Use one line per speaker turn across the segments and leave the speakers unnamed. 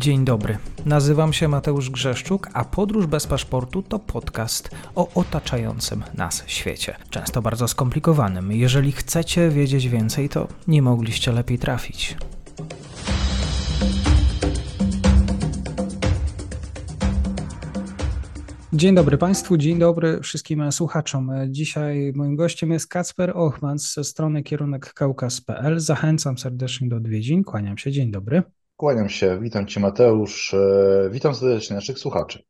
Dzień dobry. Nazywam się Mateusz Grzeszczuk, a Podróż bez paszportu to podcast o otaczającym nas świecie. Często bardzo skomplikowanym. Jeżeli chcecie wiedzieć więcej, to nie mogliście lepiej trafić. Dzień dobry Państwu, dzień dobry wszystkim słuchaczom. Dzisiaj moim gościem jest Kacper Ochman ze strony kierunek kaukaz.pl. Zachęcam serdecznie do odwiedzin. Kłaniam się, dzień dobry.
Kłaniam się, witam Cię Mateusz, e, witam serdecznie naszych słuchaczy.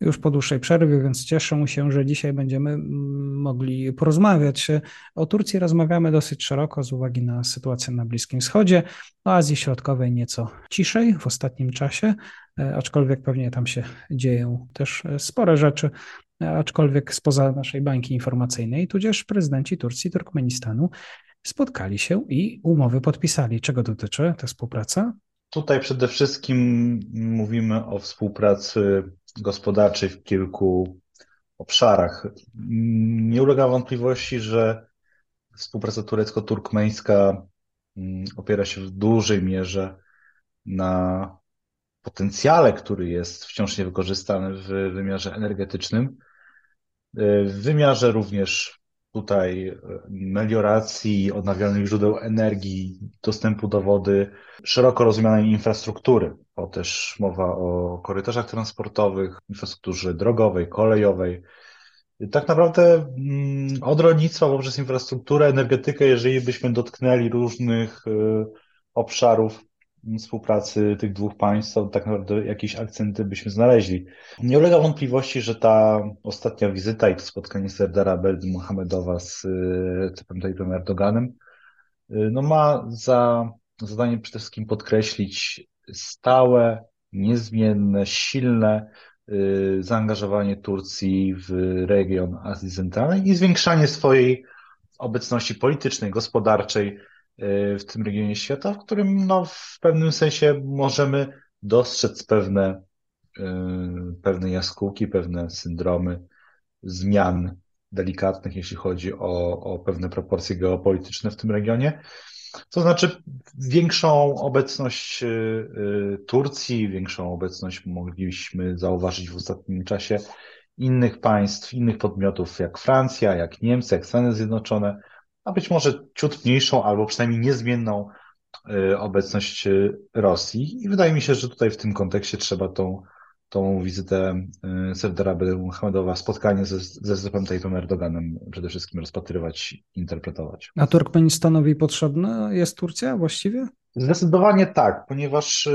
Już po dłuższej przerwie, więc cieszę się, że dzisiaj będziemy mm, mogli porozmawiać. O Turcji rozmawiamy dosyć szeroko z uwagi na sytuację na Bliskim Wschodzie, o Azji Środkowej nieco ciszej w ostatnim czasie, e, aczkolwiek pewnie tam się dzieją też e, spore rzeczy, aczkolwiek spoza naszej bańki informacyjnej, tudzież prezydenci Turcji i Turkmenistanu spotkali się i umowy podpisali. Czego dotyczy ta współpraca?
Tutaj przede wszystkim mówimy o współpracy gospodarczej w kilku obszarach. Nie ulega wątpliwości, że współpraca turecko-turkmeńska mm, opiera się w dużej mierze na potencjale, który jest wciąż niewykorzystany w wymiarze energetycznym, w wymiarze również tutaj e, melioracji, odnawialnych źródeł energii, dostępu do wody, szeroko rozumianej infrastruktury, bo też mowa o korytarzach transportowych, infrastrukturze drogowej, kolejowej. Tak naprawdę mm, od rolnictwa poprzez infrastrukturę, energetykę, jeżeli byśmy dotknęli różnych e, obszarów współpracy tych dwóch państw, to tak naprawdę jakieś akcenty byśmy znaleźli. Nie ulega wątpliwości, że ta ostatnia wizyta i to spotkanie Serdara Beldy Mohamedowa z Recepem Tayyipem Erdoganem y, no ma za zadanie przede wszystkim podkreślić stałe, niezmienne, silne y, zaangażowanie Turcji w region Azji Centralnej i zwiększanie swojej obecności politycznej, gospodarczej w tym regionie świata, w którym no, w pewnym sensie możemy dostrzec pewne, y, pewne jaskółki, pewne syndromy zmian delikatnych, jeśli chodzi o, o pewne proporcje geopolityczne w tym regionie. To znaczy większą obecność y, Turcji, większą obecność mogliśmy zauważyć w ostatnim czasie innych państw, innych podmiotów, jak Francja, jak Niemcy, jak Stany Zjednoczone, a być może ciut mniejszą albo przynajmniej niezmienną y, obecność y, Rosji. I wydaje mi się, że tutaj w tym kontekście trzeba tą, tą wizytę y, Serdara Mohamedowa, spotkanie ze, ze Zepem Tayyipem Erdoganem przede wszystkim rozpatrywać, interpretować.
A Turkmenistanowi potrzebna jest Turcja właściwie?
Zdecydowanie tak, ponieważ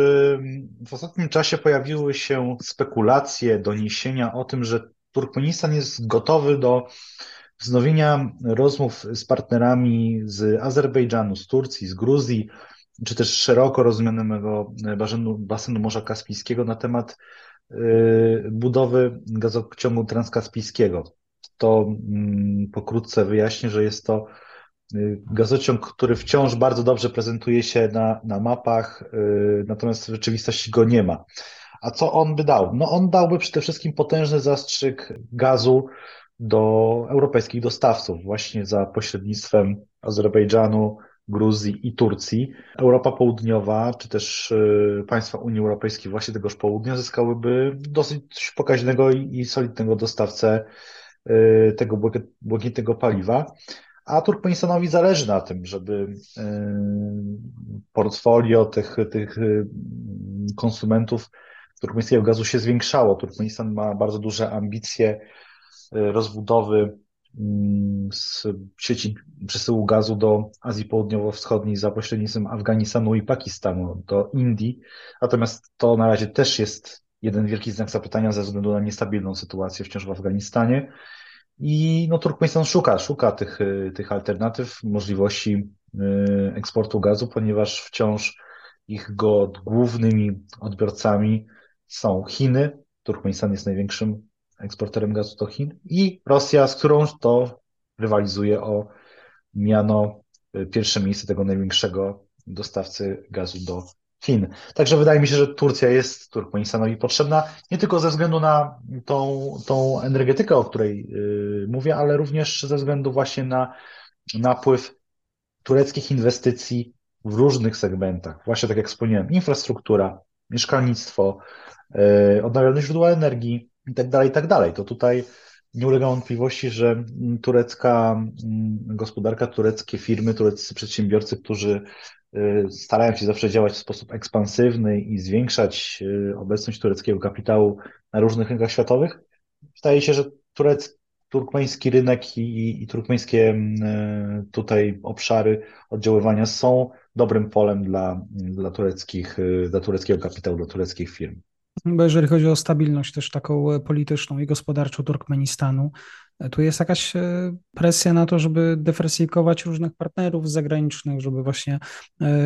w ostatnim czasie pojawiły się spekulacje, doniesienia o tym, że Turkmenistan jest gotowy do wznowienia rozmów z partnerami z Azerbejdżanu, z Turcji, z Gruzji, czy też szeroko rozumianego basenu, basenu Morza Kaspijskiego na temat y, budowy gazociągu transkaspijskiego. To mm, pokrótce wyjaśnię, że jest to y, gazociąg, który wciąż bardzo dobrze prezentuje się na, na mapach, y, natomiast w rzeczywistości go nie ma. A co on by dał? No on dałby przede wszystkim potężny zastrzyk gazu do europejskich dostawców, właśnie za pośrednictwem Azerbejdżanu, Gruzji i Turcji. Europa Południowa, czy też y, państwa Unii Europejskiej, właśnie tegoż południa, zyskałyby dosyć pokaźnego i solidnego dostawcę y, tego błękitnego paliwa. A Turkmenistanowi zależy na tym, żeby y, portfolio tych, tych konsumentów turkmeńskiego gazu się zwiększało. Turkmenistan ma bardzo duże ambicje rozbudowy mm, z sieci przesyłu gazu do Azji Południowo-Wschodniej za pośrednictwem Afganistanu i Pakistanu do Indii. Natomiast to na razie też jest jeden wielki znak zapytania ze względu na niestabilną sytuację wciąż w Afganistanie. I no, Turkmenistan szuka, szuka tych, y, tych alternatyw, możliwości y, eksportu gazu, ponieważ wciąż ich go głównymi odbiorcami są Chiny. Turkmenistan jest największym eksporterem gazu do Chin i Rosja, z którą to rywalizuje o miano y, pierwsze miejsce tego największego dostawcy gazu do Chin. Także wydaje mi się, że Turcja jest Turkmenistanowi potrzebna nie tylko ze względu na tą, tą energetykę, o której yy, mówię, ale również ze względu właśnie na napływ tureckich inwestycji w różnych segmentach. Właśnie tak jak wspomniałem, infrastruktura, mieszkalnictwo, odnawialne źródła energii itd., tak itd. Tak to tutaj nie ulega wątpliwości, że turecka gospodarka, tureckie firmy, tureccy przedsiębiorcy, którzy starają się zawsze działać w sposób ekspansywny i zwiększać obecność tureckiego kapitału na różnych rynkach światowych, wydaje się, że turec, turkmeński rynek i, i turkmeńskie mm, tutaj obszary oddziaływania są dobrym polem dla, dla, tureckich, dla tureckiego kapitału, dla tureckich firm.
Bo jeżeli chodzi o stabilność też taką e, polityczną i gospodarczą Turkmenistanu, e, tu jest jakaś e, presja na to, żeby dywersyfikować różnych partnerów zagranicznych, żeby właśnie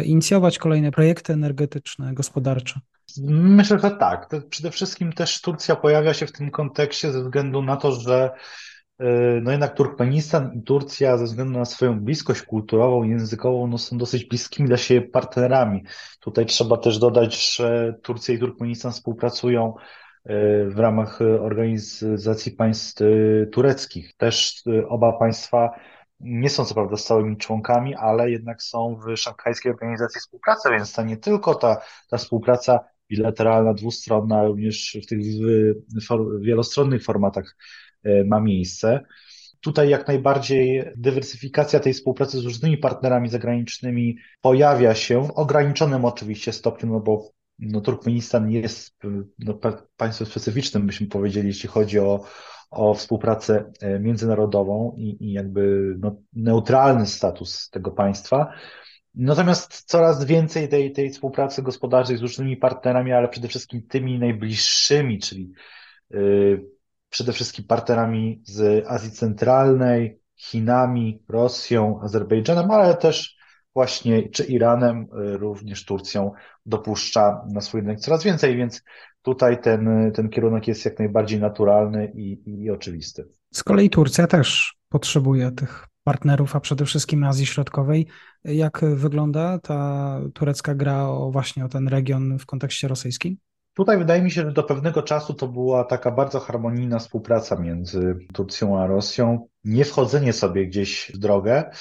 inicjować kolejne projekty energetyczne, gospodarcze.
Myślę, że tak. Przede wszystkim też Turcja pojawia się w tym kontekście ze względu na to, że no jednak Turkmenistan i Turcja ze względu na swoją bliskość kulturową językową no są dosyć bliskimi dla siebie partnerami. Tutaj trzeba też dodać, że Turcja i Turkmenistan współpracują w ramach organizacji państw tureckich. Też oba państwa nie są co prawda stałymi członkami, ale jednak są w Szanghajskiej Organizacji Współpracy, więc to nie tylko ta, ta współpraca bilateralna, dwustronna, również w tych wielostronnych formatach e, ma miejsce. Tutaj jak najbardziej dywersyfikacja tej współpracy z różnymi partnerami zagranicznymi pojawia się w ograniczonym oczywiście stopniu, no bo no, Turkmenistan jest no, państwem specyficznym, byśmy powiedzieli, jeśli chodzi o, o współpracę e, międzynarodową i, i jakby no, neutralny status tego państwa. Natomiast coraz więcej tej, tej współpracy gospodarczej z różnymi partnerami, ale przede wszystkim tymi najbliższymi, czyli yy, przede wszystkim partnerami z Azji Centralnej, Chinami, Rosją, Azerbejdżanem, ale też właśnie czy Iranem, yy, również Turcją dopuszcza na swój rynek coraz więcej, więc tutaj ten, ten kierunek jest jak najbardziej naturalny i, i oczywisty.
Z kolei Turcja też potrzebuje tych partnerów, a przede wszystkim Azji Środkowej. Jak wygląda ta turecka gra o właśnie o ten region w kontekście rosyjskim?
Tutaj wydaje mi się, że do pewnego czasu to była taka bardzo harmonijna współpraca między Turcją a Rosją, nie wchodzenie sobie gdzieś w drogę.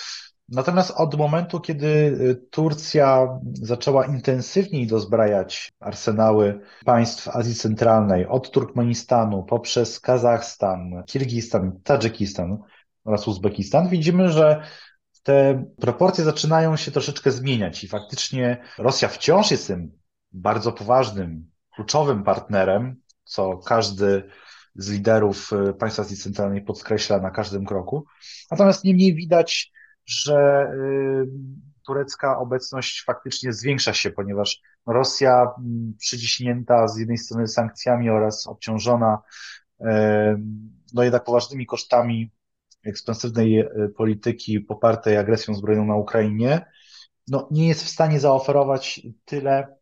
Natomiast od momentu, kiedy Turcja zaczęła intensywniej dozbrajać arsenały państw Azji Centralnej, od Turkmenistanu poprzez Kazachstan, Kirgistan, Tadżykistan, oraz Uzbekistan, widzimy, że te proporcje zaczynają się troszeczkę zmieniać i faktycznie Rosja wciąż jest tym bardzo poważnym, kluczowym partnerem, co każdy z liderów y, państwa Azji Centralnej podkreśla na każdym kroku. Natomiast niemniej widać, że y, turecka obecność faktycznie zwiększa się, ponieważ Rosja mm, przyciśnięta z jednej strony sankcjami oraz obciążona y, no jednak poważnymi kosztami ekspansywnej polityki popartej agresją zbrojną na Ukrainie, no, nie jest w stanie zaoferować tyle,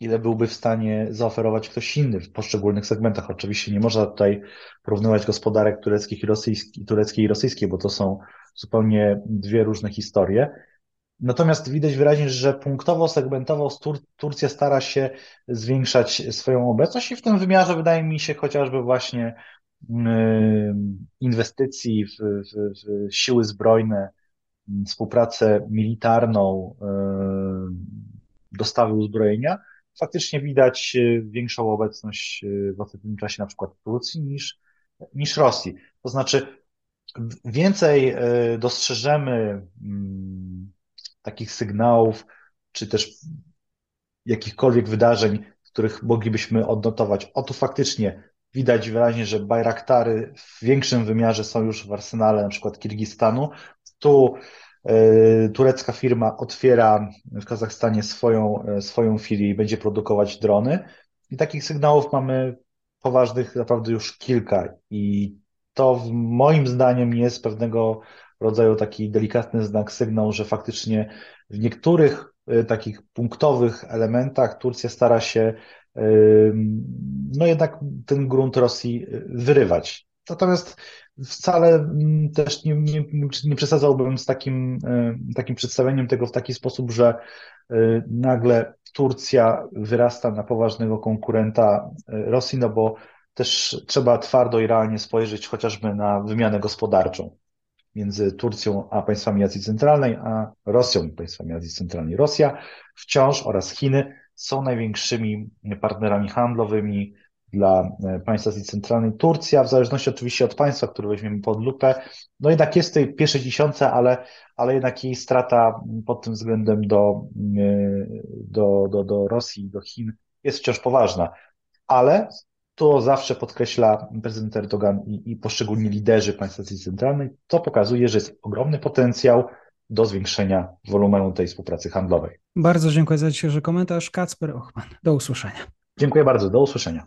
ile byłby w stanie zaoferować ktoś inny w poszczególnych segmentach. Oczywiście nie można tutaj porównywać gospodarek tureckich i rosyjskich, tureckiej i rosyjskiej, bo to są zupełnie dwie różne historie. Natomiast widać wyraźnie, że punktowo, segmentowo Tur Turcja stara się zwiększać swoją obecność i w tym wymiarze wydaje mi się chociażby właśnie inwestycji w, w, w siły zbrojne, współpracę militarną, dostawy uzbrojenia, faktycznie widać e, większą obecność e, w ostatnim czasie na przykład Turcji niż, niż Rosji. To znaczy więcej e, dostrzeżemy takich sygnałów, czy też jakichkolwiek wydarzeń, których moglibyśmy odnotować. Oto faktycznie Widać wyraźnie, że Bajraktary w większym wymiarze są już w arsenale na przykład Kirgistanu. Tu y, turecka firma otwiera w Kazachstanie swoją, e, swoją filię i będzie produkować drony. I takich sygnałów mamy poważnych naprawdę już kilka. I to moim zdaniem jest pewnego rodzaju taki delikatny znak, sygnał, że faktycznie w niektórych e, takich punktowych elementach Turcja stara się no jednak ten grunt Rosji wyrywać. Natomiast wcale mm, też nie, nie, nie przesadzałbym z takim, y, takim przedstawieniem tego w taki sposób, że y, nagle Turcja wyrasta na poważnego konkurenta Rosji, no bo też trzeba twardo i realnie spojrzeć chociażby na wymianę gospodarczą między Turcją a państwami Azji Centralnej, a Rosją i państwami Azji Centralnej. Rosja wciąż oraz Chiny są największymi partnerami handlowymi dla państw Azji Centralnej. Turcja, w zależności oczywiście od państwa, które weźmiemy pod lupę, no jednak jest w tej pierwszej dziesiątce, ale, ale jednak jej strata pod tym względem do, do, do, do Rosji, do Chin jest wciąż poważna. Ale to zawsze podkreśla prezydent Erdogan i, i poszczególni liderzy państw Azji Centralnej. To pokazuje, że jest ogromny potencjał do zwiększenia wolumenu tej współpracy handlowej.
Bardzo dziękuję za dzisiejszy komentarz. Kacper Ochman. Do usłyszenia.
Dziękuję bardzo. Do usłyszenia.